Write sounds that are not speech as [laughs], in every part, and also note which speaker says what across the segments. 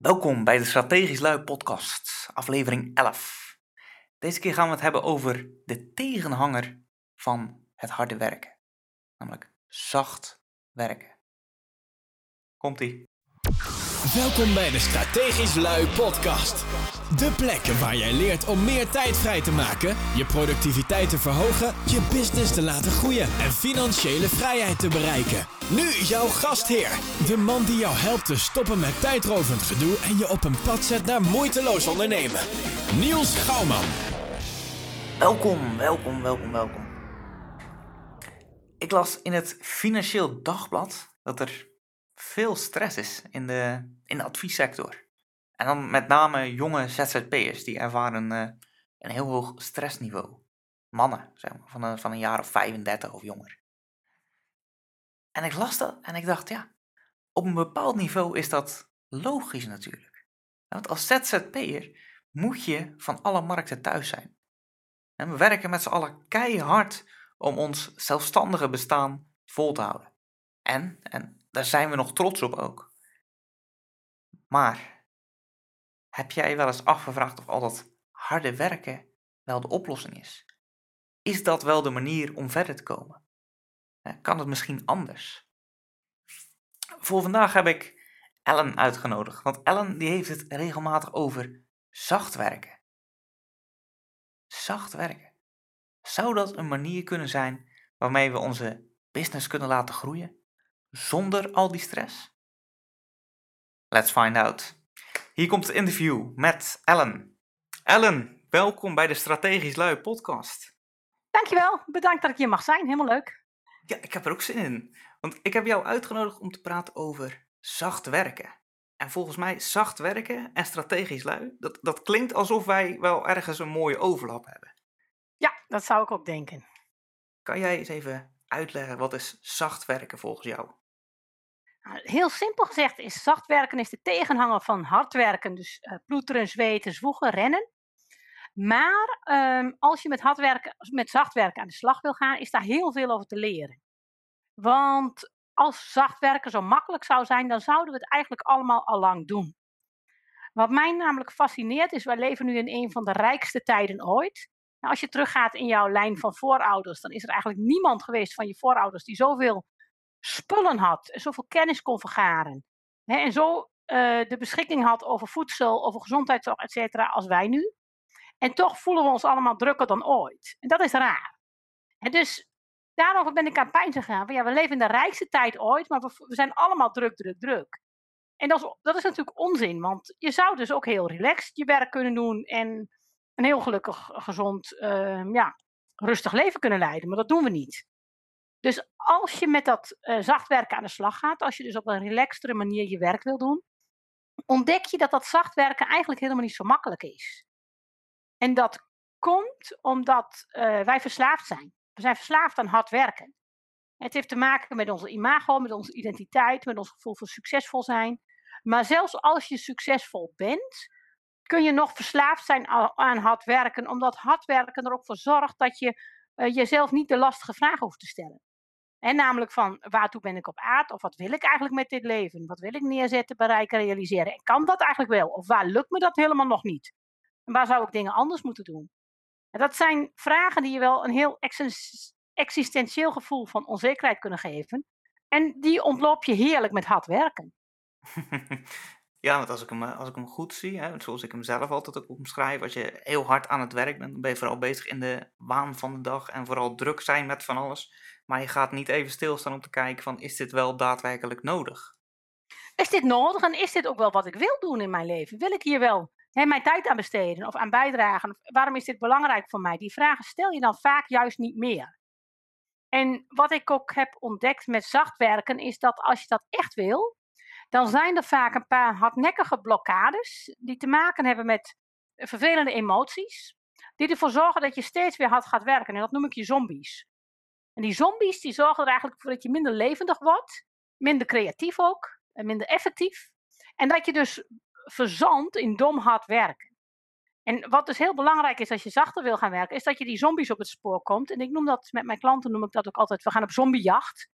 Speaker 1: Welkom bij de Strategisch Lui podcast, aflevering 11. Deze keer gaan we het hebben over de tegenhanger van het harde werken, namelijk zacht werken. Komt-ie.
Speaker 2: Welkom bij de Strategisch Lui podcast. De plek waar jij leert om meer tijd vrij te maken, je productiviteit te verhogen, je business te laten groeien en financiële vrijheid te bereiken. Nu jouw gastheer, de man die jou helpt te stoppen met tijdrovend gedoe en je op een pad zet naar moeiteloos ondernemen. Niels Gouwman.
Speaker 1: Welkom, welkom, welkom, welkom. Ik las in het Financieel Dagblad dat er veel stress is in de, in de adviessector. En dan met name jonge ZZP'ers, die ervaren uh, een heel hoog stressniveau. Mannen, zeg maar, van een, van een jaar of 35 of jonger. En ik las dat en ik dacht, ja, op een bepaald niveau is dat logisch natuurlijk. Want als ZZP'er moet je van alle markten thuis zijn. En we werken met z'n allen keihard om ons zelfstandige bestaan vol te houden. En, en daar zijn we nog trots op ook. Maar heb jij wel eens afgevraagd of al dat harde werken wel de oplossing is? Is dat wel de manier om verder te komen? Kan het misschien anders? Voor vandaag heb ik Ellen uitgenodigd, want Ellen die heeft het regelmatig over zacht werken. Zacht werken. Zou dat een manier kunnen zijn waarmee we onze business kunnen laten groeien? Zonder al die stress? Let's find out. Hier komt het interview met Ellen. Ellen, welkom bij de Strategisch Lui podcast.
Speaker 3: Dankjewel, bedankt dat ik hier mag zijn. Helemaal leuk.
Speaker 1: Ja, ik heb er ook zin in. Want ik heb jou uitgenodigd om te praten over zacht werken. En volgens mij zacht werken en strategisch lui, dat, dat klinkt alsof wij wel ergens een mooie overlap hebben.
Speaker 3: Ja, dat zou ik ook denken.
Speaker 1: Kan jij eens even uitleggen wat is zacht werken volgens jou?
Speaker 3: Nou, heel simpel gezegd is zacht werken is de tegenhanger van hard werken. Dus uh, ploeteren, zweten, zwoegen, rennen. Maar um, als je met, hard werken, met zacht werken aan de slag wil gaan, is daar heel veel over te leren. Want als zacht werken zo makkelijk zou zijn, dan zouden we het eigenlijk allemaal al lang doen. Wat mij namelijk fascineert is, wij leven nu in een van de rijkste tijden ooit. Nou, als je teruggaat in jouw lijn van voorouders, dan is er eigenlijk niemand geweest van je voorouders die zoveel spullen had, zoveel kennis kon vergaren. Hè, en zo uh, de beschikking had over voedsel, over gezondheidszorg, et cetera, als wij nu. En toch voelen we ons allemaal drukker dan ooit. En dat is raar. Dus daarover ben ik aan pijn gegaan. Ja, we leven in de rijkste tijd ooit, maar we, zijn allemaal druk, druk, druk. En dat is, dat is natuurlijk onzin, want je zou dus ook heel relaxed je werk kunnen doen en een heel gelukkig, gezond, uh, ja, rustig leven kunnen leiden. Maar dat doen we niet. Dus als je met dat uh, zacht werken aan de slag gaat, als je dus op een relaxtere manier je werk wil doen, ontdek je dat dat zacht werken eigenlijk helemaal niet zo makkelijk is. En dat komt omdat uh, wij verslaafd zijn. We zijn verslaafd aan hard werken. Het heeft te maken met onze imago, met onze identiteit, met ons gevoel van succesvol zijn. Maar zelfs als je succesvol bent, kun je nog verslaafd zijn aan hard werken, omdat hard werken er ook voor zorgt dat je uh, jezelf niet de lastige vragen hoeft te stellen. En namelijk van waartoe ben ik op aard? Of wat wil ik eigenlijk met dit leven? Wat wil ik neerzetten, bereiken, realiseren? En kan dat eigenlijk wel? Of waar lukt me dat helemaal nog niet? En waar zou ik dingen anders moeten doen? En dat zijn vragen die je wel een heel existentieel gevoel van onzekerheid kunnen geven. En die ontloop je heerlijk met hard werken. [laughs]
Speaker 1: Ja, want als ik hem, als ik hem goed zie, hè, zoals ik hem zelf altijd ook omschrijf, als je heel hard aan het werk bent, dan ben je vooral bezig in de waan van de dag en vooral druk zijn met van alles. Maar je gaat niet even stilstaan om te kijken van, is dit wel daadwerkelijk nodig?
Speaker 3: Is dit nodig en is dit ook wel wat ik wil doen in mijn leven? Wil ik hier wel hè, mijn tijd aan besteden of aan bijdragen? Waarom is dit belangrijk voor mij? Die vragen stel je dan vaak juist niet meer. En wat ik ook heb ontdekt met zacht werken, is dat als je dat echt wil, dan zijn er vaak een paar hardnekkige blokkades die te maken hebben met vervelende emoties, die ervoor zorgen dat je steeds weer hard gaat werken. En dat noem ik je zombies. En die zombies die zorgen er eigenlijk voor dat je minder levendig wordt, minder creatief ook, en minder effectief. En dat je dus verzandt in dom hard werken. En wat dus heel belangrijk is als je zachter wil gaan werken, is dat je die zombies op het spoor komt. En ik noem dat met mijn klanten noem ik dat ook altijd, we gaan op zombiejacht.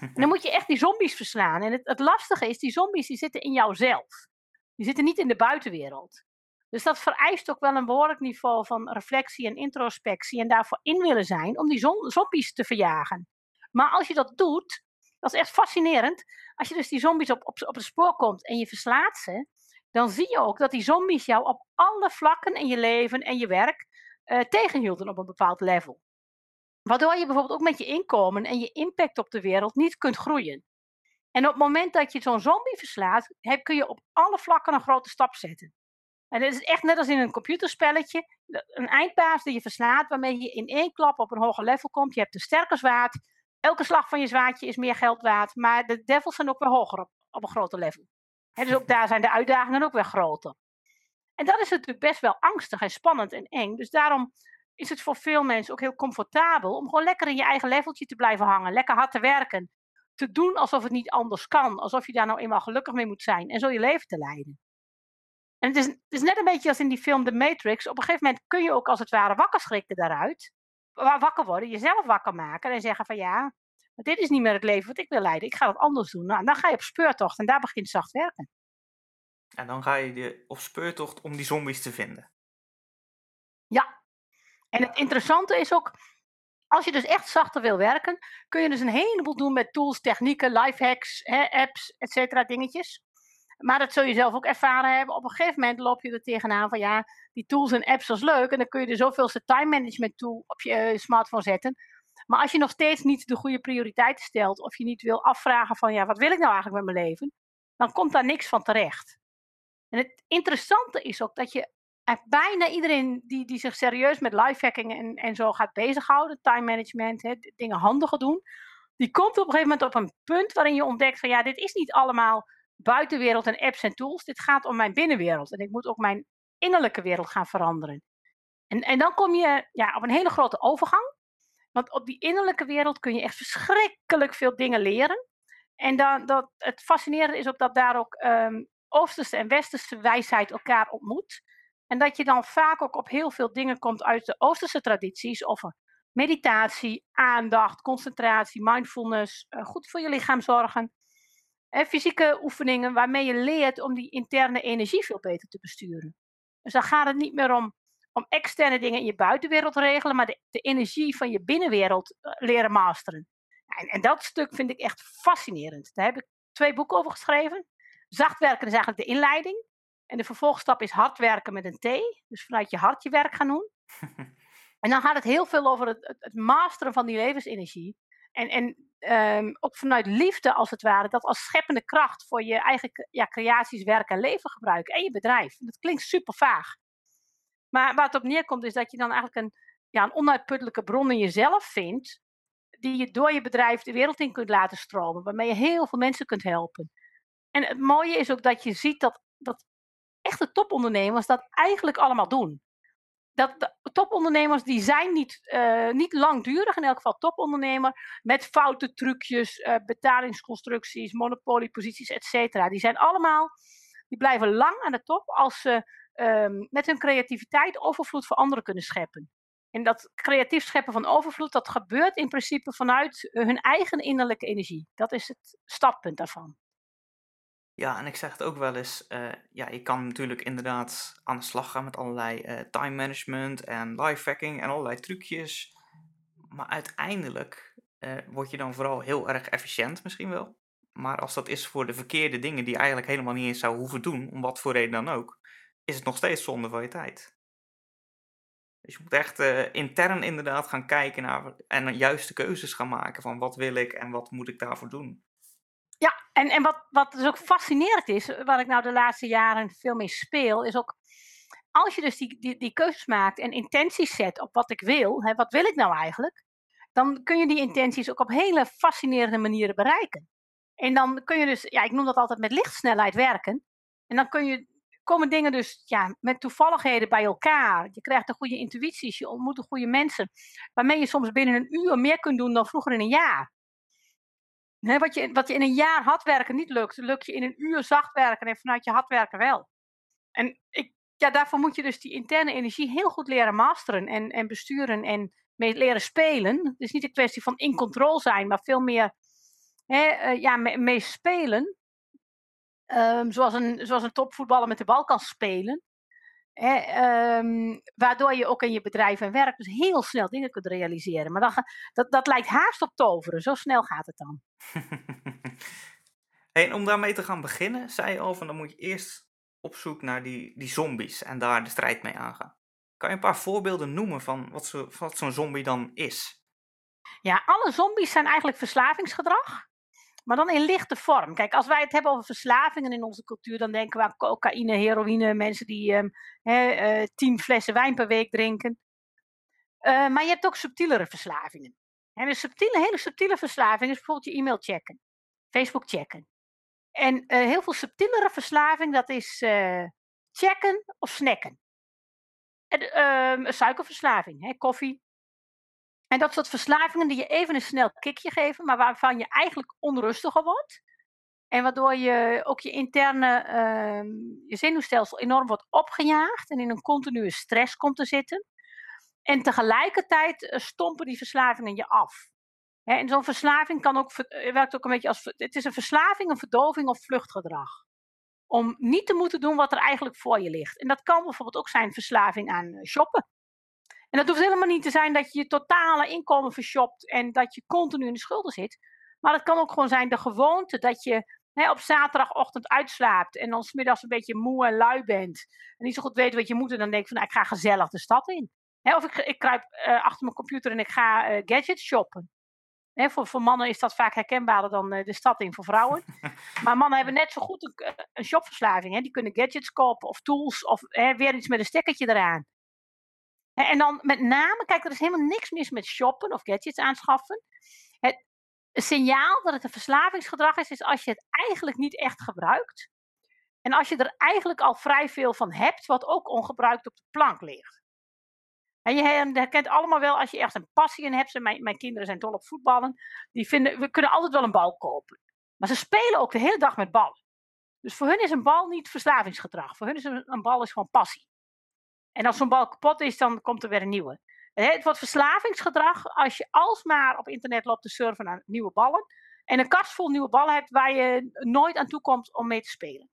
Speaker 3: En dan moet je echt die zombies verslaan. En het, het lastige is, die zombies die zitten in jouzelf. Die zitten niet in de buitenwereld. Dus dat vereist ook wel een behoorlijk niveau van reflectie en introspectie en daarvoor in willen zijn om die zombies te verjagen. Maar als je dat doet, dat is echt fascinerend. Als je dus die zombies op, op, op het spoor komt en je verslaat ze, dan zie je ook dat die zombies jou op alle vlakken in je leven en je werk uh, tegenhielden op een bepaald level. Waardoor je bijvoorbeeld ook met je inkomen en je impact op de wereld niet kunt groeien. En op het moment dat je zo'n zombie verslaat, heb, kun je op alle vlakken een grote stap zetten. En het is echt net als in een computerspelletje. Een eindbaas die je verslaat, waarmee je in één klap op een hoger level komt. Je hebt een sterker zwaard. Elke slag van je zwaardje is meer geld waard. Maar de devils zijn ook weer hoger op, op een groter level. dus ook daar zijn de uitdagingen ook weer groter. En dat is natuurlijk best wel angstig en spannend en eng. Dus daarom is het voor veel mensen ook heel comfortabel om gewoon lekker in je eigen leveltje te blijven hangen. Lekker hard te werken. Te doen alsof het niet anders kan. Alsof je daar nou eenmaal gelukkig mee moet zijn. En zo je leven te leiden. En het is, het is net een beetje als in die film The Matrix. Op een gegeven moment kun je ook als het ware wakker schrikken daaruit. Wakker worden, jezelf wakker maken en zeggen van ja, dit is niet meer het leven wat ik wil leiden. Ik ga het anders doen. Nou, dan ga je op speurtocht en daar begint zacht werken.
Speaker 1: En dan ga je de, op speurtocht om die zombies te vinden.
Speaker 3: Ja. En het interessante is ook, als je dus echt zachter wil werken, kun je dus een heleboel doen met tools, technieken, lifehacks, apps, et cetera, dingetjes. Maar dat zul je zelf ook ervaren hebben. Op een gegeven moment loop je er tegenaan van ja, die tools en apps is leuk. En dan kun je er zoveelste time management tool op je eh, smartphone zetten. Maar als je nog steeds niet de goede prioriteiten stelt, of je niet wil afvragen van ja, wat wil ik nou eigenlijk met mijn leven, dan komt daar niks van terecht. En het interessante is ook dat je bijna iedereen die, die zich serieus met lifehacking en, en zo gaat bezighouden, time management, hè, dingen handiger doen, die komt op een gegeven moment op een punt waarin je ontdekt van ja, dit is niet allemaal buitenwereld en apps en tools. Dit gaat om mijn binnenwereld. En ik moet ook mijn innerlijke wereld gaan veranderen. En, en dan kom je ja, op een hele grote overgang. Want op die innerlijke wereld kun je echt verschrikkelijk veel dingen leren. En dan, dat, het fascinerende is ook dat daar ook um, Oosterse en Westerse wijsheid elkaar ontmoet. En dat je dan vaak ook op heel veel dingen komt uit de Oosterse tradities. Of meditatie, aandacht, concentratie, mindfulness, uh, goed voor je lichaam zorgen fysieke oefeningen waarmee je leert om die interne energie veel beter te besturen. Dus dan gaat het niet meer om, om externe dingen in je buitenwereld regelen, maar de, de energie van je binnenwereld eh, leren masteren. En, en, dat stuk vind ik echt fascinerend. Daar heb ik twee boeken over geschreven. Zacht werken is eigenlijk de inleiding. En de vervolgstap is hard werken met een T. Dus vanuit je hart je werk gaan doen. [laughs] en dan gaat het heel veel over het, het masteren van die levensenergie. En, en um, ook vanuit liefde als het ware, dat als scheppende kracht voor je eigen ja, creaties, werk en leven gebruiken. En je bedrijf. Dat klinkt super vaag. Maar waar het op neerkomt is dat je dan eigenlijk een, ja, een onuitputtelijke bron in jezelf vindt. Die je door je bedrijf de wereld in kunt laten stromen. Waarmee je heel veel mensen kunt helpen. En het mooie is ook dat je ziet dat, dat echte topondernemers dat eigenlijk allemaal doen dat topondernemers die zijn niet, uh, niet langdurig, in elk geval topondernemer, met foute trucjes, uh, betalingsconstructies, monopolieposities, et cetera. Die zijn allemaal, die blijven lang aan de top als ze um, met hun creativiteit overvloed voor anderen kunnen scheppen. En dat creatief scheppen van overvloed, dat gebeurt in principe vanuit hun eigen innerlijke energie. Dat is het startpunt daarvan.
Speaker 1: Ja, en ik zeg het ook wel eens, uh, ja, je kan natuurlijk inderdaad aan de slag gaan met allerlei uh, time management en lifehacking en allerlei trucjes. Maar uiteindelijk uh, word je dan vooral heel erg efficiënt misschien wel. Maar als dat is voor de verkeerde dingen die je eigenlijk helemaal niet eens zou hoeven doen, om wat voor reden dan ook, is het nog steeds zonde van je tijd. Dus je moet echt intern inderdaad gaan kijken naar en juiste keuzes gaan maken van wat wil ik en wat moet ik daarvoor doen.
Speaker 3: Ja, en, en wat, wat dus ook fascinerend is, wat ik nou de laatste jaren veel meer speel, is ook als je dus die, die, die keuzes maakt en intenties zet op wat ik wil, hè, wat wil ik nou eigenlijk, dan kun je die intenties ook op hele fascinerende manieren bereiken. En dan kun je dus, ja, ik noem dat altijd met lichtsnelheid werken. En dan kun je, komen dingen dus ja, met toevalligheden bij elkaar. Je krijgt een goede intuïties, je ontmoet de goede mensen, waarmee je soms binnen een uur meer kunt doen dan vroeger in een jaar wat, je, wat je in een jaar hard werken niet lukt, lukt je in een uur zacht werken en vanuit je hard werken wel. En ik, ja, daarvoor moet je dus die interne energie heel goed leren masteren en, en besturen en mee leren spelen. Het is niet een kwestie van in controle zijn, maar veel meer uh, ja, mee, mee spelen. ehm, zoals, een, zoals een topvoetballer met de bal kan spelen. Hè, ehm, waardoor je ook in je bedrijf en werk dus heel snel dingen kunt realiseren. Maar dat, dat, dat lijkt haast op toveren. Zo snel gaat het dan. [laughs]
Speaker 1: en om daarmee te gaan beginnen, zei je al van dan moet je eerst op zoek naar die, die zombies en daar de strijd mee aangaan. Kan je een paar voorbeelden noemen van wat, zo, wat zo'n zombie dan is?
Speaker 3: Ja, alle zombies zijn eigenlijk verslavingsgedrag. Maar dan in lichte vorm. Kijk, als wij het hebben over verslavingen in onze cultuur, dan denken we aan cocaïne, heroïne, mensen die he, uh, tien flessen wijn per week drinken. Uh, maar je hebt ook subtielere verslavingen. En een subtiele, hele subtiele verslaving is bijvoorbeeld je e-mail checken, Facebook checken. En uh, heel veel subtielere verslaving, dat is checken of snacken. En, ehm, suikerverslaving, hè, koffie, en dat soort verslavingen die je even een snel kickje geven, maar waarvan je eigenlijk onrustiger wordt. En waardoor je ook je interne uh, je zenuwstelsel enorm wordt opgejaagd en in een continue stress komt te zitten. En tegelijkertijd uh, stompen die verslavingen je af. Hè, en zo'n verslaving kan ook, eh, werkt ook een beetje als. Het is een verslaving, een verdoving of vluchtgedrag. Om niet te moeten doen wat er eigenlijk voor je ligt. En dat kan bijvoorbeeld ook zijn verslaving aan eh, shoppen. En dat hoeft helemaal niet te zijn dat je je totale inkomen vershopt en dat je continu in de schulden zit. Maar het kan ook gewoon zijn de gewoonte dat je hè, op zaterdagochtend uitslaapt en dan smiddags een beetje moe en lui bent. En niet zo goed weet wat je moet en dan denk je van nou, ik ga gezellig de stad in. Hè, of ik, ik kruip uh, achter mijn computer en ik ga uh, gadgets shoppen. Hè, voor, voor mannen is dat vaak herkenbaarder dan uh, de stad in voor vrouwen. [laughs] maar mannen hebben net zo goed een, een shopverslaving. Hè. Die kunnen gadgets kopen of tools of hè, weer iets met een stekkertje eraan. En dan met name, kijk, er is helemaal niks mis met shoppen of gadgets aanschaffen. Het signaal dat het een verslavingsgedrag is, is als je het eigenlijk niet echt gebruikt. En als je er eigenlijk al vrij veel van hebt, wat ook ongebruikt op de plank ligt. En je herkent allemaal wel als je echt een passie in hebt. Mijn, mijn kinderen zijn dol op voetballen. Die vinden, we kunnen altijd wel een bal kopen. Maar ze spelen ook de hele dag met ballen. Dus voor hun is een bal niet verslavingsgedrag. Voor hun is een, een bal is gewoon passie. En als zo'n bal kapot is, dan komt er weer een nieuwe. Het wordt verslavingsgedrag als je alsmaar op internet loopt te surfen naar nieuwe ballen. En een kast vol nieuwe ballen hebt waar je nooit aan toe komt om mee te spelen.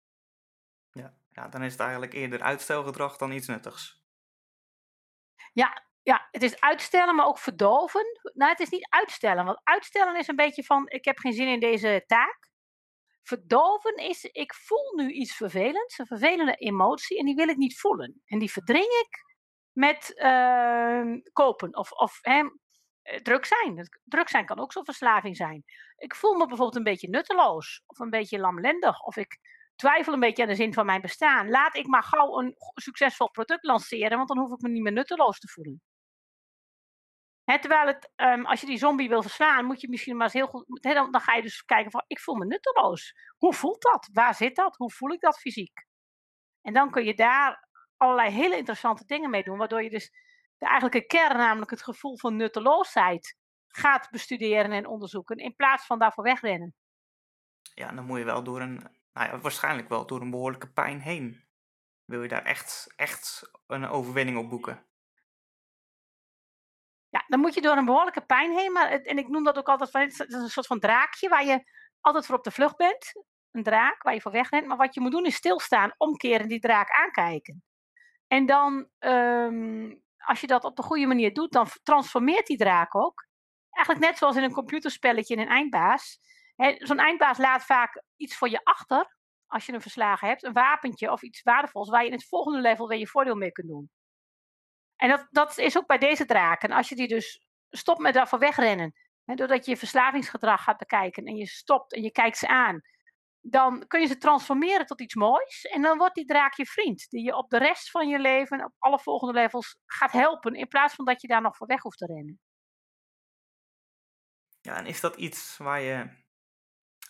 Speaker 1: Ja, ja dan is het eigenlijk eerder uitstelgedrag dan iets nuttigs.
Speaker 3: Ja, ja, het is uitstellen, maar ook verdoven. Nou, het is niet uitstellen, want uitstellen is een beetje van: ik heb geen zin in deze taak. Verdoven is, ik voel nu iets vervelends, een vervelende emotie, en die wil ik niet voelen. En die verdring ik met uh, kopen of, of hè, eh, druk zijn. Druk zijn kan ook zo'n verslaving zijn. Ik voel me bijvoorbeeld een beetje nutteloos of een beetje lamlendig of ik twijfel een beetje aan de zin van mijn bestaan. Laat ik maar gauw een succesvol product lanceren, want dan hoef ik me niet meer nutteloos te voelen terwijl het, um, als je die zombie wil verslaan, moet je misschien maar eens heel goed. dan, dan, ga je dus kijken van, ik voel me nutteloos. Hoe voelt dat? Waar zit dat? Hoe voel ik dat fysiek? En dan kun je daar allerlei hele interessante dingen mee doen, waardoor je dus de eigenlijke kern, namelijk het gevoel van nutteloosheid, gaat bestuderen en onderzoeken, in plaats van daarvoor wegrennen.
Speaker 1: Ja, dan moet je wel door een, nou ja, waarschijnlijk wel door een behoorlijke pijn heen. Wil je daar echt, echt een overwinning op boeken?
Speaker 3: Ja, dan moet je door een behoorlijke pijn heen. Maar en ik noem dat ook altijd van, is een soort van draakje waar je altijd voor op de vlucht bent. Een draak waar je voor wegrent. Maar wat je moet doen is stilstaan, omkeren, die draak aankijken. En dan, um, als je dat op de goede manier doet, dan transformeert die draak ook. Eigenlijk net zoals in een computerspelletje in een eindbaas. Zo'n eindbaas laat vaak iets voor je achter, als je hem verslagen hebt. Een wapentje of iets waardevols, waar je in het volgende level weer je voordeel mee kunt doen. En dat, dat is ook bij deze draken. Als je die dus stopt met daarvoor wegrennen, hè, doordat je je verslavingsgedrag gaat bekijken en je stopt en je kijkt ze aan, dan kun je ze transformeren tot iets moois. En dan wordt die draak je vriend, die je op de rest van je leven, op alle volgende levels, gaat helpen, in plaats van dat je daar nog voor weg hoeft te rennen.
Speaker 1: Ja, en is dat iets waar je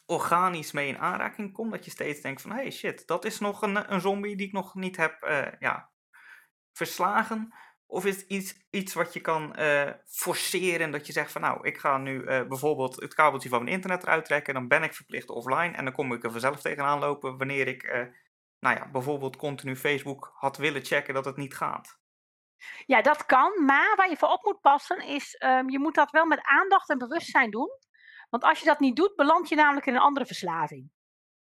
Speaker 1: organisch mee in aanraking komt? Dat je steeds denkt van, hey shit, dat is nog een, een zombie die ik nog niet heb uh, ja, verslagen. Of is het iets, wat je kan uh, forceren, dat je zegt van nou, ik ga nu uh, bijvoorbeeld het kabeltje van mijn internet eruit trekken, dan ben ik verplicht offline en dan kom ik er vanzelf tegenaan lopen wanneer ik, uh, nou ja, bijvoorbeeld continu Facebook had willen checken dat het niet gaat.
Speaker 3: Ja, dat kan, maar waar je voor op moet passen is, um, je moet dat wel met aandacht en bewustzijn doen. Want als je dat niet doet, beland je namelijk in een andere verslaving.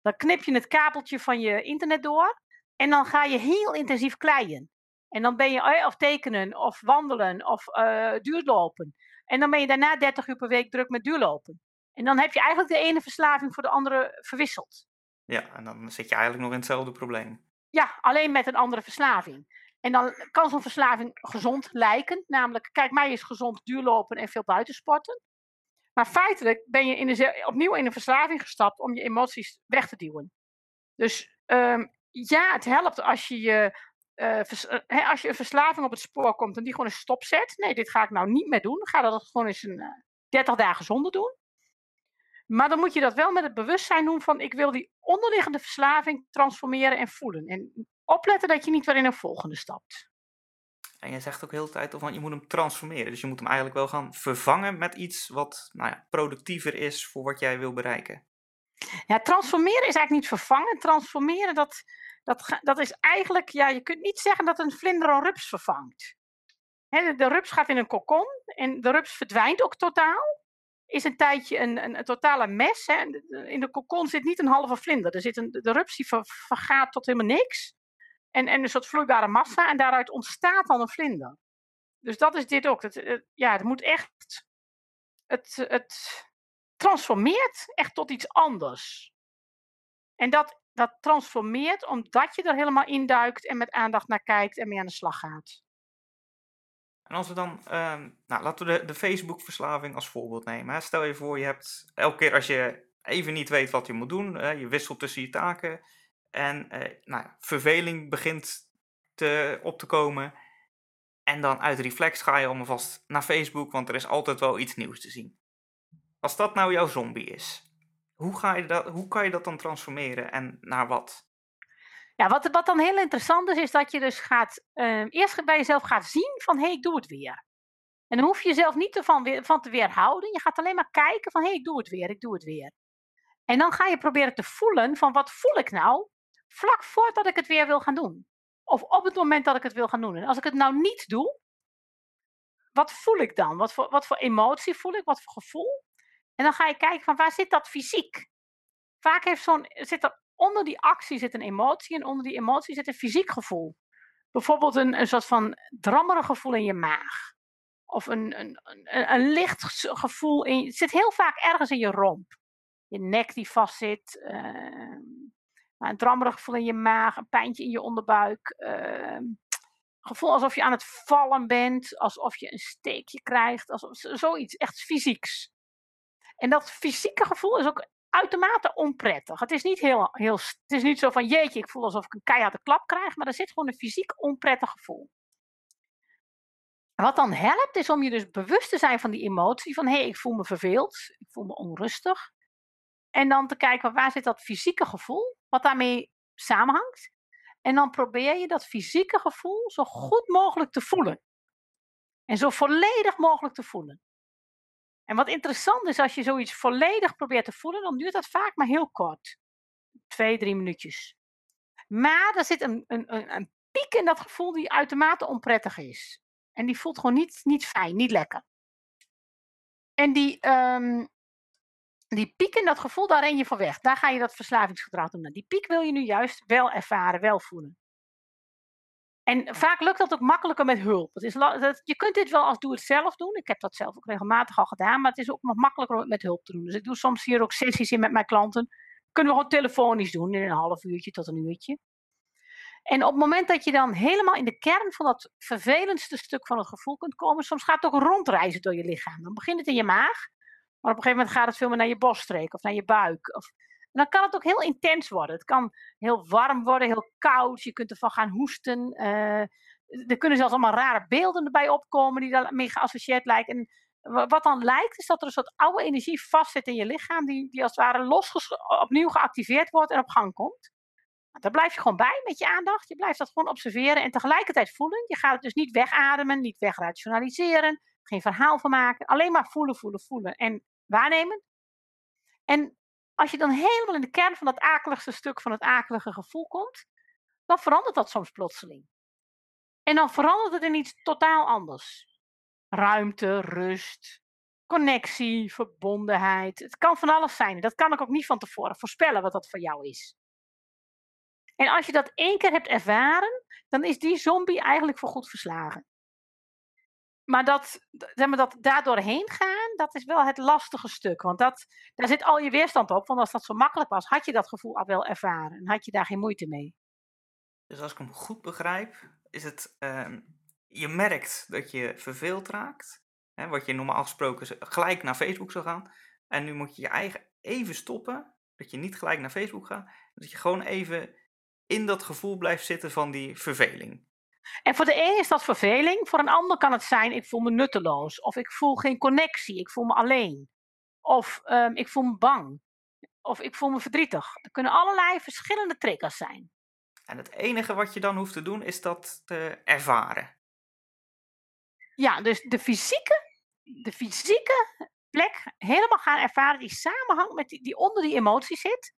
Speaker 3: Dan knip je het kabeltje van je internet door en dan ga je heel intensief kleien. En dan ben je eh, of tekenen of wandelen of uh, duurlopen. En dan ben je daarna 30 uur per week druk met duurlopen. En dan heb je eigenlijk de ene verslaving voor de andere verwisseld.
Speaker 1: Ja, en dan zit je eigenlijk nog in hetzelfde probleem.
Speaker 3: Ja, alleen met een andere verslaving. En dan kan zo'n verslaving gezond lijken. Namelijk, kijk, mij is gezond duurlopen en veel buitensporten. Maar feitelijk ben je in de, opnieuw in een verslaving gestapt om je emoties weg te duwen. Dus um, ja, het helpt als je, je uh, als je een verslaving op het spoor komt en die gewoon een stop zet. Nee, dit ga ik nou niet meer doen. Ga dat gewoon eens een uh, eh, 30 dagen zonder doen. Maar dan moet je dat wel met het bewustzijn doen van ik wil die onderliggende verslaving transformeren en voelen. En opletten dat je niet weer in een volgende stapt.
Speaker 1: En je zegt ook heel de tijd van je moet hem transformeren. Dus je moet hem eigenlijk wel gaan vervangen met iets wat nou ja, productiever is voor wat jij wil bereiken.
Speaker 3: Ja, transformeren is eigenlijk niet vervangen. Transformeren, dat, dat, dat is eigenlijk, ja, je kunt niet zeggen dat een vlinder een rups vervangt. de, rups gaat in een kokon en de rups verdwijnt ook totaal is een tijdje een, een, totale mes. In de kokon zit niet een halve vlinder. Er zit een, de rups die vergaat tot helemaal niks. En, en een soort vloeibare massa. En daaruit ontstaat dan een vlinder. Dus dat is dit ook. Het, ja, het moet echt. Het, het transformeert echt tot iets anders. En dat, dat transformeert omdat je er helemaal induikt en met aandacht naar kijkt en mee aan de slag gaat.
Speaker 1: En als we dan, ehm, nou, laten we de, de Facebook-verslaving als voorbeeld nemen. Stel je voor, je hebt elke keer als je even niet weet wat je moet doen, je wisselt tussen je taken en eh, nou, verveling begint te, op te komen. En dan uit reflex ga je alvast naar Facebook, want er is altijd wel iets nieuws te zien. Als dat nou jouw zombie is, hoe, ga je dat, hoe kan je dat dan transformeren en naar wat?
Speaker 3: Ja, wat, wat dan heel interessant is, is dat je dus gaat, uh, eerst bij jezelf gaat zien van, hé, hey, ik doe het weer. En dan hoef je jezelf niet ervan van te weerhouden. Je gaat alleen maar kijken van, hé, hey, ik doe het weer, ik doe het weer. En dan ga je proberen te voelen van, wat voel ik nou vlak voordat ik het weer wil gaan doen? Of op het moment dat ik het wil gaan doen. En als ik het nou niet doe, wat voel ik dan? Wat voor, wat voor emotie voel ik? Wat voor gevoel? En dan ga je kijken van, waar zit dat fysiek? Vaak heeft zo'n, zit er onder die actie zit een emotie en onder die emotie zit een fysiek gevoel. Bijvoorbeeld een, een soort van drammerig gevoel in je maag. Of een, een, een, een licht gevoel in. Het zit heel vaak ergens in je romp. Je nek die vastzit. Uh, een drammerig gevoel in je maag. Een pijntje in je onderbuik. Uh, gevoel alsof je aan het vallen bent. Alsof je een steekje krijgt. Alsof, zoiets echt fysieks. En dat fysieke gevoel is ook uitermate onprettig. Het is niet, heel, heel, het is niet zo van jeetje, ik voel alsof ik een keiharde klap krijg, maar er zit gewoon een fysiek onprettig gevoel. Wat dan helpt, is om je dus bewust te zijn van die emotie, van hé, hey, ik voel me verveeld, ik voel me onrustig. En dan te kijken, waar zit dat fysieke gevoel, wat daarmee samenhangt. En dan probeer je dat fysieke gevoel zo goed mogelijk te voelen. En zo volledig mogelijk te voelen. En wat interessant is, als je zoiets volledig probeert te voelen, dan duurt dat vaak maar heel kort. Twee, drie minuutjes. Maar er zit een, een, een piek in dat gevoel die uitermate onprettig is. En die voelt gewoon niet, niet fijn, niet lekker. En die, um, die piek in dat gevoel, daar ren je voor weg. Daar ga je dat verslavingsgedrag doen. Die piek wil je nu juist wel ervaren, wel voelen. En vaak lukt dat ook makkelijker met hulp. Het is, dat, je kunt dit wel als doe het zelf doen. Ik heb dat zelf ook regelmatig al gedaan, maar het is ook nog makkelijker met hulp te doen. Dus ik doe soms hier ook sessies in met mijn klanten. Kunnen we gewoon telefonisch doen in een half uurtje tot een uurtje. En op het moment dat je dan helemaal in de kern van dat vervelendste stuk van het gevoel kunt komen, soms gaat het ook rondreizen door je lichaam. Dan begint het in je maag, maar op een gegeven moment gaat het veel meer naar je borststreek of naar je buik. Of dan kan het ook heel intens worden. Het kan heel warm worden, heel koud. Je kunt ervan gaan hoesten. Uh, er kunnen zelfs allemaal rare beelden erbij opkomen die daarmee geassocieerd lijken. En wat dan lijkt, is dat er een soort oude energie vastzit in je lichaam, die, die als het ware los opnieuw geactiveerd wordt en op gang komt. Nou, daar blijf je gewoon bij met je aandacht. Je blijft dat gewoon observeren en tegelijkertijd voelen. Je gaat het dus niet wegademen, niet wegrationaliseren, geen verhaal van maken. Alleen maar voelen, voelen, voelen en waarnemen. En als je dan helemaal in de kern van dat akeligste stuk van het akelige gevoel komt, dan verandert dat soms plotseling. En dan verandert het in iets totaal anders. Ruimte, rust, connectie, verbondenheid. Het kan van alles zijn. Dat kan ik ook niet van tevoren voorspellen wat dat voor jou is. En als je dat één keer hebt ervaren, dan is die zombie eigenlijk voorgoed verslagen. Maar dat, zeg maar, dat daar doorheen gaan, dat is wel het lastige stuk. Want dat, daar zit al je weerstand op. Want als dat zo makkelijk was, had je dat gevoel al wel ervaren. En had je daar geen moeite mee.
Speaker 1: Dus als ik hem goed begrijp, is het, uh, je merkt dat je verveeld raakt. Hè, wat je normaal gesproken gelijk naar Facebook zou gaan. En nu moet je je eigen even stoppen. Dat je niet gelijk naar Facebook gaat. Dat je gewoon even in dat gevoel blijft zitten van die verveling.
Speaker 3: En voor de een is dat verveling, voor een ander kan het zijn: ik voel me nutteloos, of ik voel geen connectie, ik voel me alleen, of um, ik voel me bang, of ik voel me verdrietig. Er kunnen allerlei verschillende triggers zijn.
Speaker 1: En het enige wat je dan hoeft te doen is dat te ervaren.
Speaker 3: Ja, dus de fysieke, de fysieke plek helemaal gaan ervaren die samenhangt met die, die onder die emotie zit.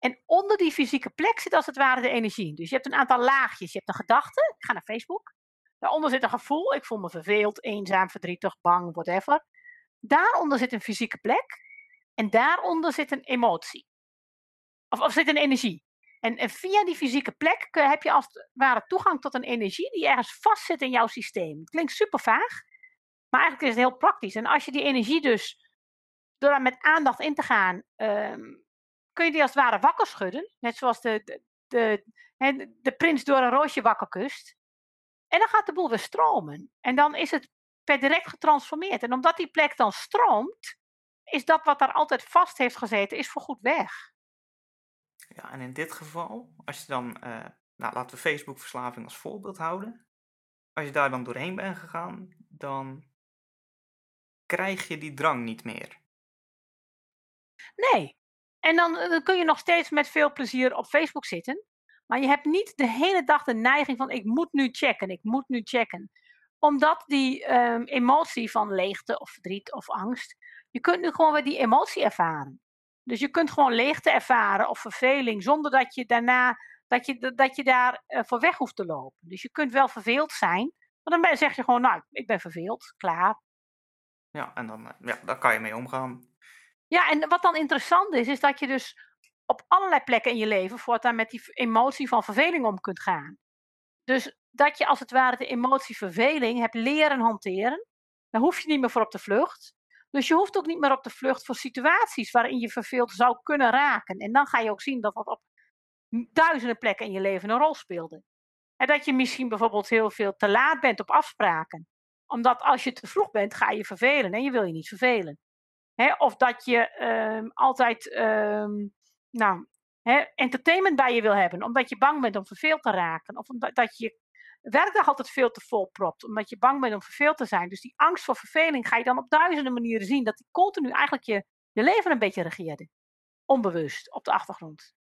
Speaker 3: En onder die fysieke plek zit als het ware de energie. Dus je hebt een aantal laagjes. Je hebt een gedachte. Ik ga naar Facebook. Daaronder zit een gevoel. Ik voel me verveeld, eenzaam, verdrietig, bang, whatever. Daaronder zit een fysieke plek. En daaronder zit een emotie. Of, of zit een energie. En, en, via die fysieke plek heb je als het ware toegang tot een energie die ergens vastzit in jouw systeem. Klinkt super vaag, maar eigenlijk is het heel praktisch. En als je die energie dus, door daar met aandacht in te gaan, um, kun je die als het ware wakker schudden. Net zoals de, de, de, de prins door een roosje wakker kust. En dan gaat de boel weer stromen. En dan is het per direct getransformeerd. En omdat die plek dan stroomt, is dat wat daar altijd vast heeft gezeten, is voorgoed weg.
Speaker 1: Ja, en in dit geval, als je dan, uh, nou laten we Facebook-verslaving als voorbeeld houden. Als je daar dan doorheen bent gegaan, dan krijg je die drang niet meer.
Speaker 3: Nee, en dan, eh, dan kun je nog steeds met veel plezier op Facebook zitten. Maar je hebt niet de hele dag de neiging van ik moet nu checken, ik moet nu checken. Omdat die um, emotie van leegte of verdriet of angst, je kunt nu gewoon weer die emotie ervaren. Dus je kunt gewoon leegte ervaren of verveling zonder dat je daarna dat je, dat je daar uh, voor weg hoeft te lopen. Dus je kunt wel verveeld zijn, maar dan zeg je gewoon, nou, ik ben verveeld, klaar.
Speaker 1: Ja, en dan, ja, daar kan je mee omgaan.
Speaker 3: Ja, en wat dan interessant is, is dat je dus op allerlei plekken in je leven voortaan met die emotie van verveling om kunt gaan. Dus dat je als het ware de emotie verveling hebt leren hanteren, dan hoef je niet meer voor op de vlucht. Dus je hoeft ook niet meer op de vlucht voor situaties waarin je verveeld zou kunnen raken. En dan ga je ook zien dat dat op duizenden plekken in je leven een rol speelde. En dat je misschien bijvoorbeeld heel veel te laat bent op afspraken. Omdat als je te vroeg bent, ga je vervelen en je wil je niet vervelen. Hè, of dat je um, altijd um, nou, hè, entertainment bij je wil hebben, omdat je bang bent om verveeld te raken. Of omdat dat je werkdag altijd veel te vol propt, omdat je bang bent om verveeld te zijn. Dus die angst voor verveling ga je dan op duizenden manieren zien, dat die continu eigenlijk je, je leven een beetje regeerde. Onbewust, op de achtergrond.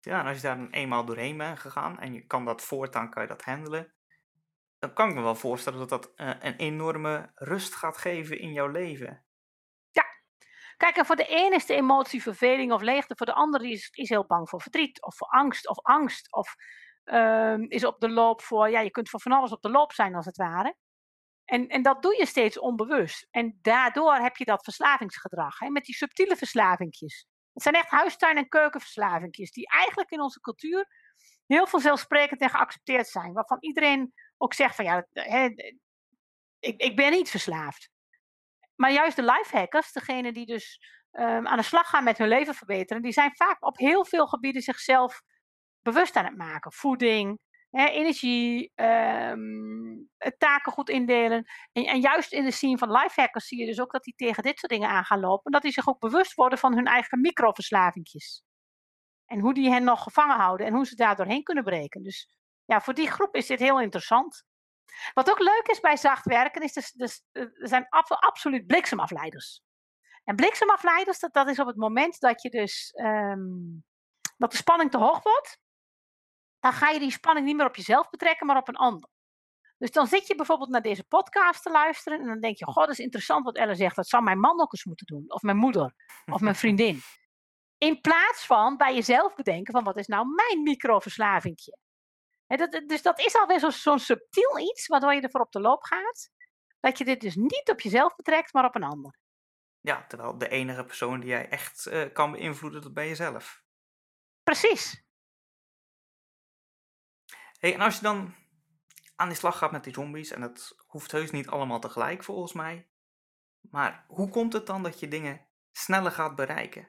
Speaker 1: Ja, en als je daar eenmaal doorheen bent gegaan en je kan dat voortaan, kan je dat handelen, dan kan ik me wel voorstellen dat dat uh, een enorme rust gaat geven in jouw leven.
Speaker 3: Kijk, voor de ene is de emotie verveling of leegte, voor de andere is, is heel bang voor verdriet of voor angst of angst. Of um, is op de loop voor, ja, je kunt voor van alles op de loop zijn als het ware. En, en dat doe je steeds onbewust. En daardoor heb je dat verslavingsgedrag, hè, met die subtiele verslavingjes. Het zijn echt huistuin- en keukenverslavingjes, die eigenlijk in onze cultuur heel vanzelfsprekend en geaccepteerd zijn. Waarvan iedereen ook zegt van ja, hè, ik, ik ben niet verslaafd. Maar juist de lifehackers, degene die dus um, aan de slag gaan met hun leven verbeteren, die zijn vaak op heel veel gebieden zichzelf bewust aan het maken. Voeding, hè, energie, um, taken goed indelen. En, en, juist in de scene van lifehackers zie je dus ook dat die tegen dit soort dingen aan gaan lopen. En dat die zich ook bewust worden van hun eigen microverslavingjes. En hoe die hen nog gevangen houden en hoe ze daar doorheen kunnen breken. Dus ja, voor die groep is dit heel interessant. Wat ook leuk is bij zacht werken, is dus, dus, er zijn absoluut bliksemafleiders. En bliksemafleiders, dat, dat is op het moment dat je dus um, dat de spanning te hoog wordt, dan ga je die spanning niet meer op jezelf betrekken, maar op een ander. Dus dan zit je bijvoorbeeld naar deze podcast te luisteren en dan denk je, god, dat is interessant wat Ellen zegt, dat zou mijn man ook eens moeten doen, of mijn moeder, of mijn vriendin. [laughs] In plaats van bij jezelf bedenken van, wat is nou mijn microverslavingje? Dat, dus dat is alweer zo'n zo subtiel iets, waardoor je ervoor op de loop gaat. dat je dit dus niet op jezelf betrekt, maar op een ander.
Speaker 1: Ja, terwijl de enige persoon die jij echt uh, kan beïnvloeden, dat ben jezelf.
Speaker 3: Precies.
Speaker 1: Hey, en als je dan aan de slag gaat met die zombies, en dat hoeft heus niet allemaal tegelijk volgens mij, maar hoe komt het dan dat je dingen sneller gaat bereiken?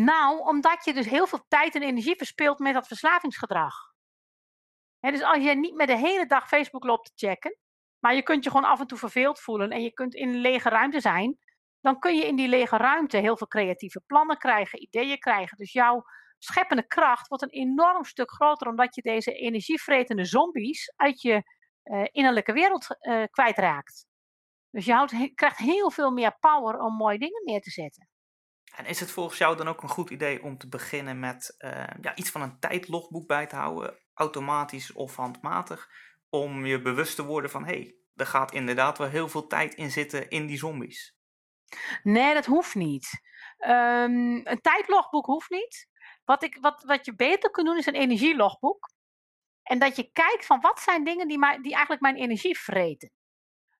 Speaker 3: Nou, omdat je dus heel veel tijd en energie verspilt met dat verslavingsgedrag. dus als je niet met de hele dag Facebook loopt te checken, maar je kunt je gewoon af en toe verveeld voelen en je kunt in een lege ruimte zijn, dan kun je in die lege ruimte heel veel creatieve plannen krijgen, ideeën krijgen. Dus jouw scheppende kracht wordt een enorm stuk groter omdat je deze energievretende zombies uit je uh, innerlijke wereld uh, kwijtraakt. Dus je krijgt heel veel meer power om mooie dingen neer te zetten.
Speaker 1: En is het volgens jou dan ook een goed idee om te beginnen met uh, ja, iets van een tijdlogboek bij te houden, automatisch of handmatig, om je bewust te worden van hé, hey, er gaat inderdaad wel heel veel tijd in zitten in die zombies?
Speaker 3: Nee, dat hoeft niet. Um, een tijdlogboek hoeft niet. Wat, ik, wat, wat je beter kunt doen is een energielogboek. En dat je kijkt van wat zijn dingen die, mij, die eigenlijk mijn energie vreten.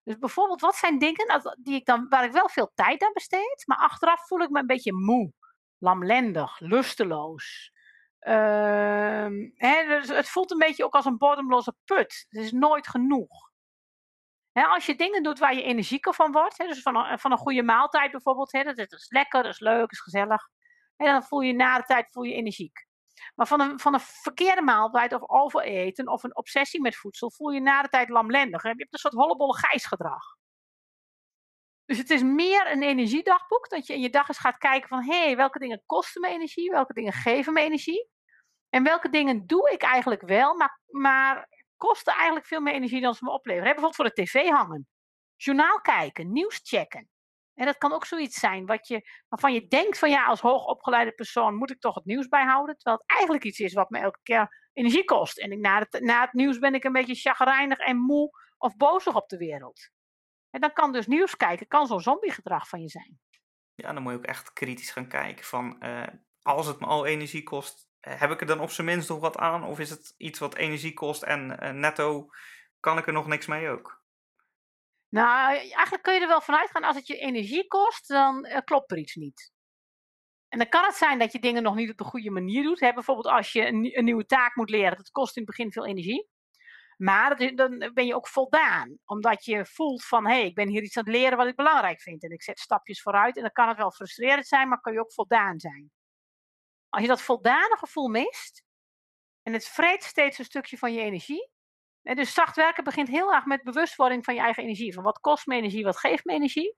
Speaker 3: Dus bijvoorbeeld, wat zijn dingen die ik dan, waar ik wel veel tijd aan besteed, maar achteraf voel ik me een beetje moe, lamlendig, lusteloos. Uh, hè, dus het voelt een beetje ook als een bodemloze put. Het is nooit genoeg. Hè, als je dingen doet waar je energieker van wordt, hè, dus van een, van een goede maaltijd bijvoorbeeld, hè, dat is lekker, dat is leuk, dat is gezellig. En dan voel je na de tijd voel je energiek. Maar van een, van een verkeerde maaltijd of overeten of een obsessie met voedsel voel je na de tijd lamlendig. Je hebt een soort hollebolle gijsgedrag. Dus het is meer een energiedagboek, dat je in je dag eens gaat kijken van, hé, hey, welke dingen kosten me energie, welke dingen geven me energie. En welke dingen doe ik eigenlijk wel, maar, maar kosten eigenlijk veel meer energie dan ze me opleveren. Bijvoorbeeld voor de tv hangen, journaal kijken, nieuws checken. En dat kan ook zoiets zijn wat je, waarvan je denkt van ja, als hoogopgeleide persoon moet ik toch het nieuws bijhouden. Terwijl het eigenlijk iets is wat me elke keer energie kost. En na, het, na het nieuws ben ik een beetje chagrijnig en moe of bozig op de wereld. En dan kan dus nieuws kijken, kan zo'n zombiegedrag van je zijn.
Speaker 1: Ja, dan moet je ook echt kritisch gaan kijken van uh, als het me al energie kost, eh, heb ik er dan op zijn minst nog wat aan? Of is het iets wat energie kost en uh, netto kan ik er nog niks mee ook?
Speaker 3: Nou, eigenlijk kun je er wel vanuit gaan, als het je energie kost, dan uh, klopt er iets niet. En dan kan het zijn dat je dingen nog niet op de goede manier doet. Hè? Bijvoorbeeld als je een, nieuwe taak moet leren, dat kost in het begin veel energie. Maar dan ben je ook voldaan, omdat je voelt van, hé, hey, ik ben hier iets aan het leren wat ik belangrijk vind. En ik zet stapjes vooruit en dan kan het wel frustrerend zijn, maar kan je ook voldaan zijn. Als je dat voldane gevoel mist, en het vreet steeds een stukje van je energie, en dus zacht werken begint heel erg met bewustwording van je eigen energie. Van wat kost me energie, wat geeft me energie.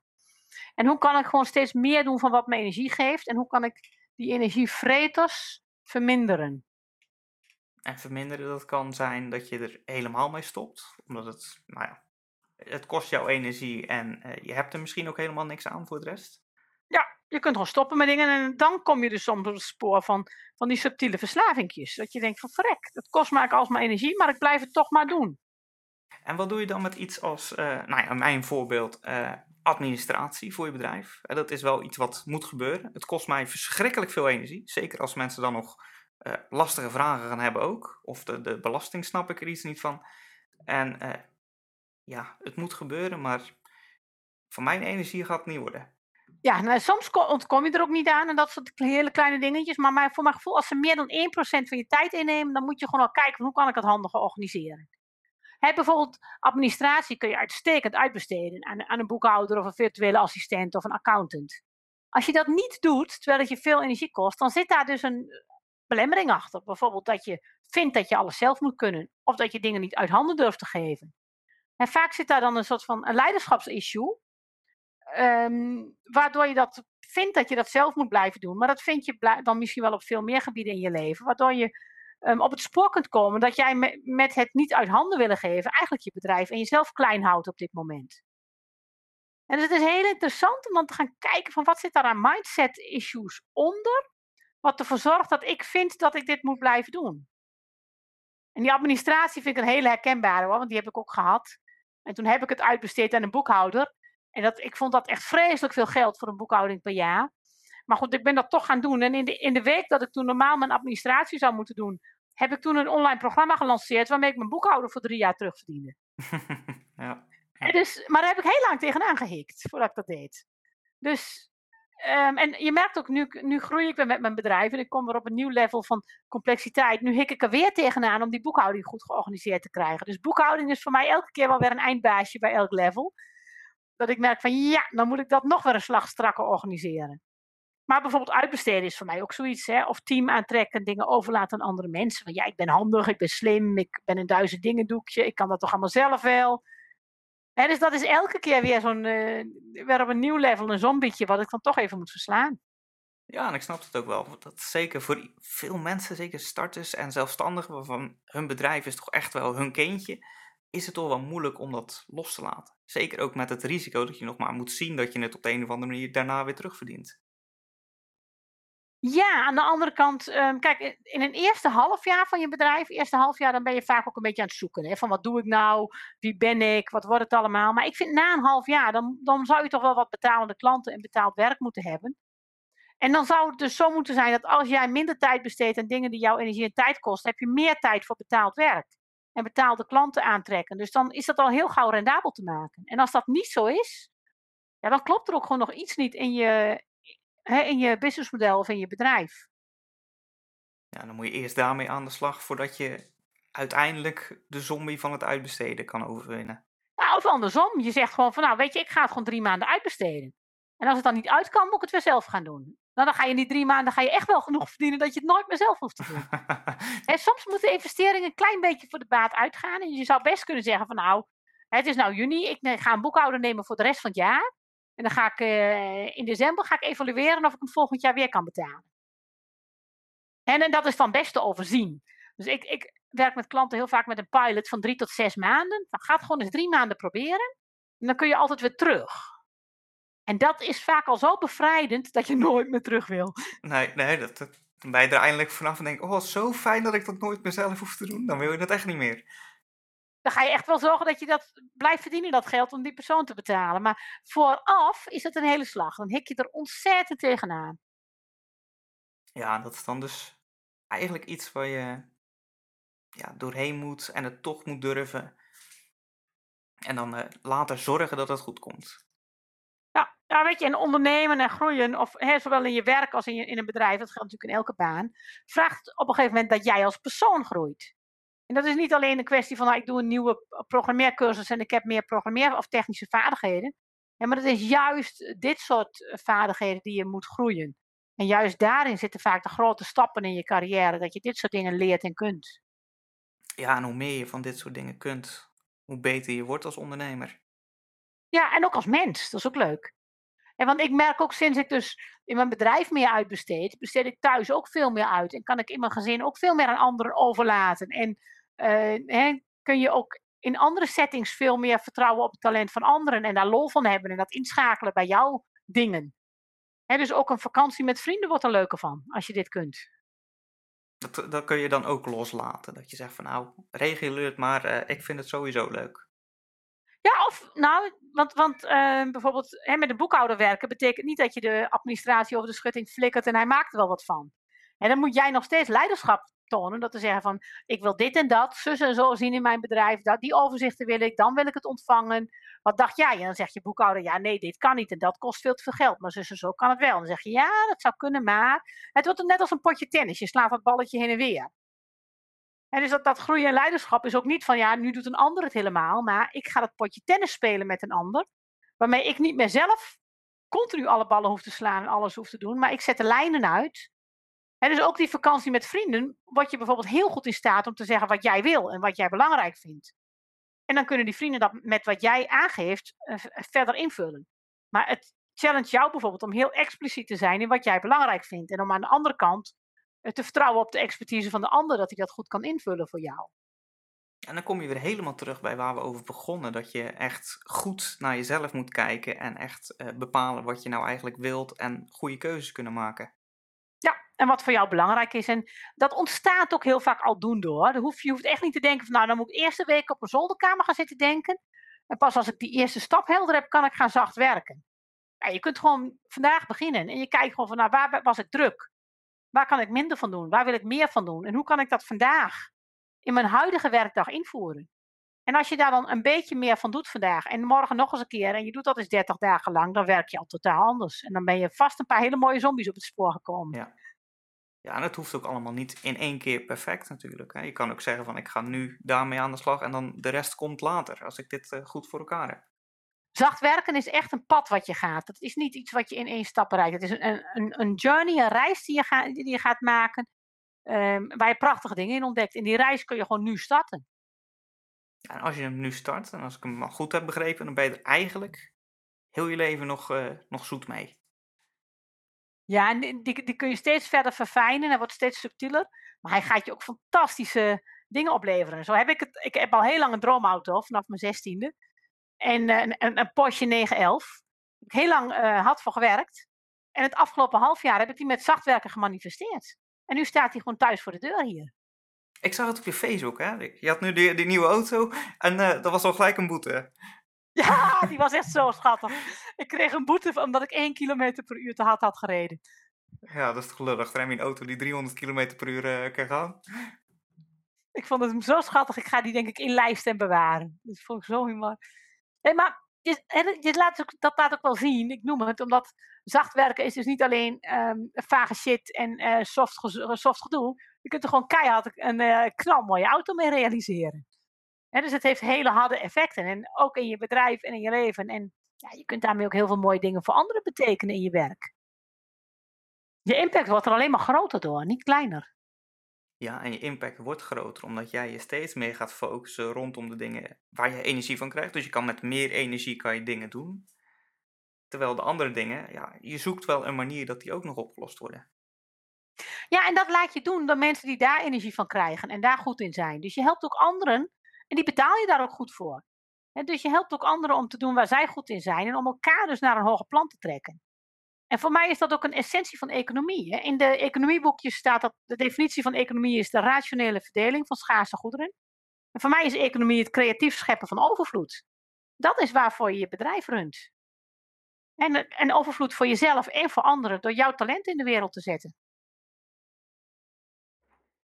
Speaker 3: En hoe kan ik gewoon steeds meer doen van wat me energie geeft. En hoe kan ik die energievreters verminderen.
Speaker 1: En verminderen, dat kan zijn dat je er helemaal mee stopt. Omdat het, nou ja, het kost jou energie en uh, je hebt er misschien ook helemaal niks aan voor de rest.
Speaker 3: Ja, je kunt gewoon stoppen met dingen en dan kom je dus soms op het spoor van, van die subtiele verslavingjes. Dat je denkt van verrek, dat kost me als mijn energie, maar ik blijf het toch maar doen.
Speaker 1: En wat doe je dan met iets als, uh, nou ja, mijn voorbeeld, uh, administratie voor je bedrijf? Uh, dat is wel iets wat moet gebeuren. Het kost mij verschrikkelijk veel energie. Zeker als mensen dan nog lastige vragen gaan hebben ook. Of de, de belasting snap ik er iets niet van. En ja, het moet gebeuren, maar van mijn energie gaat het niet worden.
Speaker 3: Ja, nou, soms ontkom je er ook niet aan en dat soort hele kleine dingetjes. Maar voor mijn gevoel, als ze meer dan 1% van je tijd innemen, dan moet je gewoon al kijken hoe kan ik het handiger organiseren. Bijvoorbeeld administratie kun je uitstekend uitbesteden aan, aan een boekhouder of een virtuele assistent of een accountant. Als je dat niet doet, terwijl het je veel energie kost, dan zit daar dus een belemmering achter. Bijvoorbeeld dat je vindt dat je alles zelf moet kunnen of dat je dingen niet uit handen durft te geven. En vaak zit daar dan een soort van een leiderschapsissue Um, waardoor je dat vindt dat je dat zelf moet blijven doen. Maar dat vind je dan misschien wel op veel meer gebieden in je leven. Waardoor je um, op het spoor kunt komen dat jij me met het niet uit handen willen geven, eigenlijk je bedrijf en jezelf klein houdt op dit moment. En dus het is heel interessant om dan te gaan kijken van wat zit daar aan mindset issues onder, wat ervoor zorgt dat ik vind dat ik dit moet blijven doen. En die administratie vind ik een hele herkenbare want die heb ik ook gehad. En toen heb ik het uitbesteed aan een boekhouder. En dat, ik vond dat echt vreselijk veel geld voor een boekhouding per jaar. Maar goed, ik ben dat toch gaan doen. En in de, in de week dat ik toen normaal mijn administratie zou moeten doen, heb ik toen een online programma gelanceerd waarmee ik mijn boekhouder voor drie jaar terugverdiende. [laughs]
Speaker 1: ja.
Speaker 3: Dus, maar daar heb ik heel lang tegenaan gehikt voordat ik dat deed. Dus, ehm, en je merkt ook, nu, nu groei ik weer met mijn bedrijf en ik kom weer op een nieuw level van complexiteit. Nu hik ik er weer tegenaan om die boekhouding goed georganiseerd te krijgen. Dus boekhouding is voor mij elke keer wel weer een eindbaasje bij elk level. Dat ik merk van ja, dan moet ik dat nog weer een slag strakker organiseren. Maar bijvoorbeeld uitbesteden is voor mij ook zoiets. Hè? Of team aantrekken, dingen overlaten aan andere mensen. Van ja, ik ben handig, ik ben slim, ik ben een duizend dingen doekje, ik kan dat toch allemaal zelf wel. Hè, dus dat is elke keer weer zo'n, uh, weer op een nieuw level, een zombietje, wat ik dan toch even moet verslaan.
Speaker 1: Ja, en ik snap het ook wel. Dat zeker voor veel mensen, zeker starters en zelfstandigen, waarvan hun bedrijf is toch echt wel hun kindje, is het toch wel moeilijk om dat los te laten. Zeker ook met het risico dat je nog maar moet zien dat je het op de een of andere manier daarna weer terugverdient.
Speaker 3: Ja, aan de andere kant, um, kijk, in een eerste half jaar van je bedrijf, eerste half jaar, dan ben je vaak ook een beetje aan het zoeken. Hè, van wat doe ik nou, wie ben ik, wat wordt het allemaal. Maar ik vind na een half jaar, dan, dan zou je toch wel wat betalende klanten en betaald werk moeten hebben. En dan zou het dus zo moeten zijn dat als jij minder tijd besteedt aan dingen die jouw energie en tijd kosten, heb je meer tijd voor betaald werk. En betaalde klanten aantrekken. Dus dan is dat al heel gauw rendabel te maken. En als dat niet zo is, ja, dan klopt er ook gewoon nog iets niet in je, hè, in je businessmodel of in je bedrijf.
Speaker 1: Ja, dan moet je eerst daarmee aan de slag voordat je uiteindelijk de zombie van het uitbesteden kan overwinnen.
Speaker 3: Nou, of andersom. Je zegt gewoon van, nou weet je, ik ga het gewoon drie maanden uitbesteden. En als het dan niet uit kan, moet ik het weer zelf gaan doen. Nou, dan ga je niet drie maanden ga je echt wel genoeg verdienen dat je het nooit meer zelf hoeft te doen. [laughs] en soms moeten investeringen een klein beetje voor de baat uitgaan. En je zou best kunnen zeggen van nou, het is nou juni, ik ga een boekhouder nemen voor de rest van het jaar. En dan ga ik uh, in december ga ik evalueren of ik hem volgend jaar weer kan betalen. En, en dat is van best te overzien. Dus ik, ik werk met klanten heel vaak met een pilot van drie tot zes maanden. Dan gaat gewoon eens drie maanden proberen. En dan kun je altijd weer terug. En dat is vaak al zo bevrijdend dat je [laughs] nooit meer terug wil.
Speaker 1: Nee, nee dat, dat, ben je er eindelijk vanaf en denk oh, zo fijn dat ik dat nooit meer zelf hoef te doen. Dan wil je dat echt niet meer
Speaker 3: dan ga je echt wel zorgen dat je dat blijft verdienen, dat geld, om die persoon te betalen. Maar vooraf is het een hele slag. Dan hik je er ontzettend tegenaan.
Speaker 1: Ja, dat is dan dus eigenlijk iets waar je ja, doorheen moet en het toch moet durven. En dan uh, later zorgen dat het goed komt.
Speaker 3: Ja, weet je, en ondernemen en groeien, of hè, zowel in je werk als in, je, in een bedrijf, dat geldt natuurlijk in elke baan, vraagt op een gegeven moment dat jij als persoon groeit. En dat is niet alleen een kwestie van, nou, ik doe een nieuwe programmeercursus en ik heb meer programmeer- of technische vaardigheden. Ja, maar het is juist dit soort eh, vaardigheden die je moet groeien. En juist daarin zitten vaak de grote stappen in je carrière, dat je dit soort dingen leert en kunt.
Speaker 1: Ja, en hoe meer je van dit soort dingen kunt, hoe beter je wordt als ondernemer.
Speaker 3: Ja, en ook als mens, dat is ook leuk. En want ik merk ook sinds ik dus in mijn bedrijf meer uitbesteed, besteed ik thuis ook veel meer uit. En kan ik in mijn gezin ook veel meer aan anderen overlaten. En uh, hè, kun je ook in andere settings veel meer vertrouwen op het talent van anderen en daar lol van hebben en dat inschakelen bij jouw dingen. Hè, dus ook een vakantie met vrienden wordt er leuker van, als je dit kunt.
Speaker 1: Dat, dat kun je dan ook loslaten. Dat je zegt van nou, regel het maar, uh, ik vind het sowieso leuk.
Speaker 3: Ja, of nou, want, want uh, bijvoorbeeld hè, met een boekhouder werken betekent niet dat je de administratie over de schutting flikkert en hij maakt er wel wat van. En dan moet jij nog steeds leiderschap tonen. Dat te zeggen van, ik wil dit en dat, zus en zo zien in mijn bedrijf. Dat, die overzichten wil ik, dan wil ik het ontvangen. Wat dacht jij? En dan zegt je boekhouder, ja nee, dit kan niet en dat kost veel te veel geld. Maar zus en zo kan het wel. En dan zeg je, ja, dat zou kunnen, maar het wordt net als een potje tennis. Je slaat dat balletje heen en weer. En dus dat, dat groeien en leiderschap is ook niet van, ja, nu doet een ander het helemaal. Maar ik ga dat potje tennis spelen met een ander. Waarmee ik niet meer zelf continu alle ballen hoef te slaan en alles hoef te doen. Maar ik zet de lijnen uit. En dus ook die vakantie met vrienden, word je bijvoorbeeld heel goed in staat om te zeggen wat jij wil en wat jij belangrijk vindt. En dan kunnen die vrienden dat met wat jij aangeeft uh, verder invullen. Maar het challenge jou bijvoorbeeld om heel expliciet te zijn in wat jij belangrijk vindt. En om aan de andere kant te vertrouwen op de expertise van de ander, dat hij dat goed kan invullen voor jou.
Speaker 1: En dan kom je weer helemaal terug bij waar we over begonnen. Dat je echt goed naar jezelf moet kijken en echt uh, bepalen wat je nou eigenlijk wilt en goede keuzes kunnen maken.
Speaker 3: Ja, en wat voor jou belangrijk is. En dat ontstaat ook heel vaak aldoende hoor. Hoef, je hoeft echt niet te denken van nou, dan moet ik eerste week op een zolderkamer gaan zitten denken. En pas als ik die eerste stap helder heb, kan ik gaan zacht werken. Ja, je kunt gewoon vandaag beginnen en je kijkt gewoon van nou, waar was ik druk? Waar kan ik minder van doen? Waar wil ik meer van doen? En hoe kan ik dat vandaag in mijn huidige werkdag invoeren? En als je daar dan een beetje meer van doet vandaag en morgen nog eens een keer en je doet dat eens 30 dagen lang, dan werk je al totaal anders. En dan ben je vast een paar hele mooie zombies op het spoor gekomen.
Speaker 1: Ja. Ja, en het hoeft ook allemaal niet in één keer perfect natuurlijk. Hè. Je kan ook zeggen van ik ga nu daarmee aan de slag en dan de rest komt later, als ik dit uh, goed voor elkaar heb.
Speaker 3: Zacht werken is echt een pad wat je gaat. Het is niet iets wat je in één stap bereikt. Het is een, een, een journey, een reis die je, ga, die je gaat maken, um, waar je prachtige dingen in ontdekt. En die reis kun je gewoon nu starten.
Speaker 1: En als je hem nu start, en als ik hem goed heb begrepen, dan ben je er eigenlijk heel je leven nog, uh, nog zoet mee.
Speaker 3: Ja, en die, die kun je steeds verder verfijnen. Hij wordt steeds subtieler. Maar hij gaat je ook fantastische dingen opleveren. Zo heb ik het. Ik heb al heel lang een droomauto vanaf mijn zestiende. En uh, een, een, Porsche 911. Ik heel lang uh, had voor gewerkt. En het afgelopen half jaar heb ik die met zachtwerken gemanifesteerd. En nu staat hij gewoon thuis voor de deur hier.
Speaker 1: Ik zag het op je Facebook, hè? Je had nu die, die nieuwe auto en uh, dat was al gelijk een boete.
Speaker 3: Ja, die was echt zo schattig. Ik kreeg een boete omdat ik 1 km per uur te hard had gereden.
Speaker 1: Ja, dat is lullig. Dan heb je een auto die 300 km per uur uh, kan gaan.
Speaker 3: Ik vond het zo schattig. Ik ga die denk ik inlijsten en bewaren. Dat vond ik zo humor. Nee, maar je laat ook, dat laat ook wel zien. Ik noem het omdat zacht werken is dus niet alleen um, vage shit en uh, soft, soft gedoe. Je kunt er gewoon keihard een uh, knalmooie auto mee realiseren. Dus het heeft hele harde effecten. En ook in je bedrijf en in je leven. En ja, je kunt daarmee ook heel veel mooie dingen voor anderen betekenen in je werk. Je impact wordt er alleen maar groter door, niet kleiner.
Speaker 1: Ja, en je impact wordt groter omdat jij je steeds meer gaat focussen rondom de dingen waar je energie van krijgt. Dus je kan met meer energie kan je dingen doen. Terwijl de andere dingen, ja, je zoekt wel een manier dat die ook nog opgelost worden.
Speaker 3: Ja, en dat laat je doen door mensen die daar energie van krijgen en daar goed in zijn. Dus je helpt ook anderen en die betaal je daar ook goed voor. dus je helpt ook anderen om te doen waar zij goed in zijn en om elkaar dus naar een hoger plan te trekken. En voor mij is dat ook een essentie van economie. Hè. In de economieboekjes staat dat de definitie van economie is de rationele verdeling van schaarse goederen. En voor mij is economie het creatief scheppen van overvloed. Dat is waarvoor je je bedrijf runt. En, en overvloed voor jezelf en voor anderen door jouw talent in de wereld te zetten.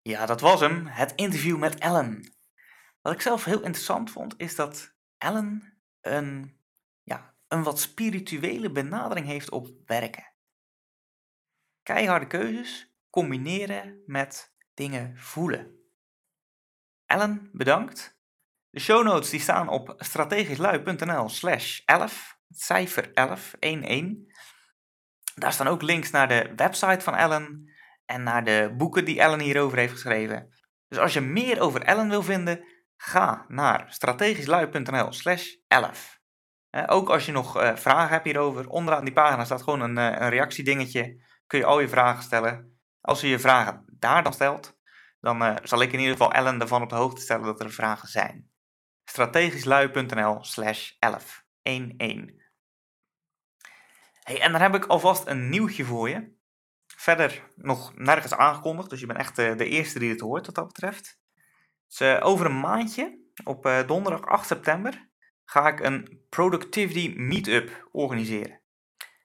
Speaker 1: Ja, dat was hem. Het interview met Ellen. Wat ik zelf heel interessant vond, is dat Ellen een, een wat spirituele benadering heeft op werken. Keiharde keuzes combineren met dingen voelen. Ellen, bedankt. De show notes die staan op strategischlui.nl slash 11, cijfer 11, 11. Daar staan ook links naar de website van Ellen en naar de boeken die Ellen hierover heeft geschreven. Dus als je meer over Ellen wil vinden, ga naar strategischlui.nl slash 11. Ook als je nog uh, vragen hebt hierover, onderaan die pagina staat gewoon een, uh, een reactiedingetje. Kun je al je vragen stellen. Als je je vragen daar dan stelt, dan uh, zal ik in ieder geval Ellen ervan op de hoogte stellen dat er vragen zijn. strategischlui.nl slash 11. 11. Hey, en dan heb ik alvast een nieuwtje voor je. Verder nog nergens aangekondigd, dus je bent echt de, eerste die het hoort wat dat betreft. Dus uh, over een maandje, op donderdag 8 september, ga ik een Productivity Meetup organiseren.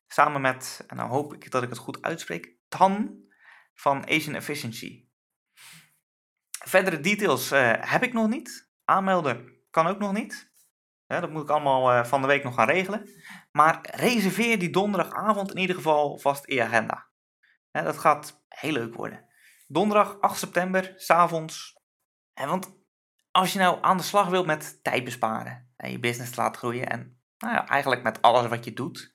Speaker 1: Samen met, en dan hoop ik dat ik het goed uitspreek, Tan van Asian Efficiency. Verdere details uh, heb ik nog niet. Aanmelden kan ook nog niet. Ja, dat moet ik allemaal van de week nog gaan regelen. Maar reserveer die donderdagavond in ieder geval vast in je agenda. Ja, dat gaat heel leuk worden. Donderdag 8 september, s'avonds en want als je nou aan de slag wilt met tijd besparen en je business laten groeien en nou ja, eigenlijk met alles wat je doet,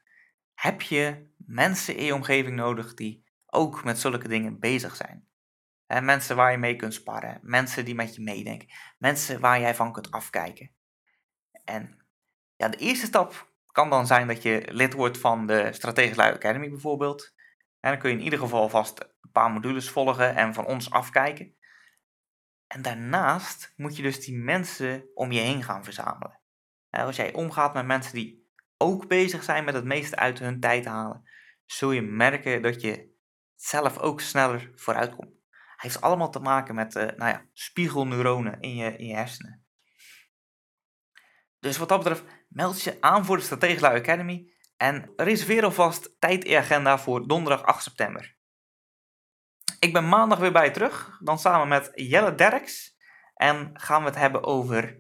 Speaker 1: heb je mensen in je omgeving nodig die ook met zulke dingen bezig zijn. En mensen waar je mee kunt sparren, mensen die met je meedenken, mensen waar jij van kunt afkijken. En ja, de eerste stap kan dan zijn dat je lid wordt van de Strategische Lui Academy bijvoorbeeld. En dan kun je in ieder geval vast een paar modules volgen en van ons afkijken. En daarnaast moet je dus die mensen om je heen gaan verzamelen. Als jij omgaat met mensen die ook bezig zijn met het meeste uit hun tijd halen, zul je merken dat je zelf ook sneller vooruit komt. Het heeft allemaal te maken met uh, nou ja, spiegelneuronen in je, in je hersenen. Dus wat dat betreft, meld je aan voor de Strategische Academy en reserveer alvast tijd in agenda voor donderdag 8 september. Ik ben maandag weer bij je terug. Dan samen met Jelle Derks. En gaan we het hebben over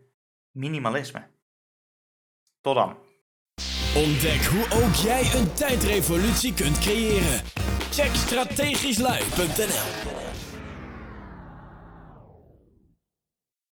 Speaker 1: minimalisme. Tot dan.
Speaker 2: Ontdek hoe ook jij een tijdrevolutie kunt creëren. Check strategischlui.nl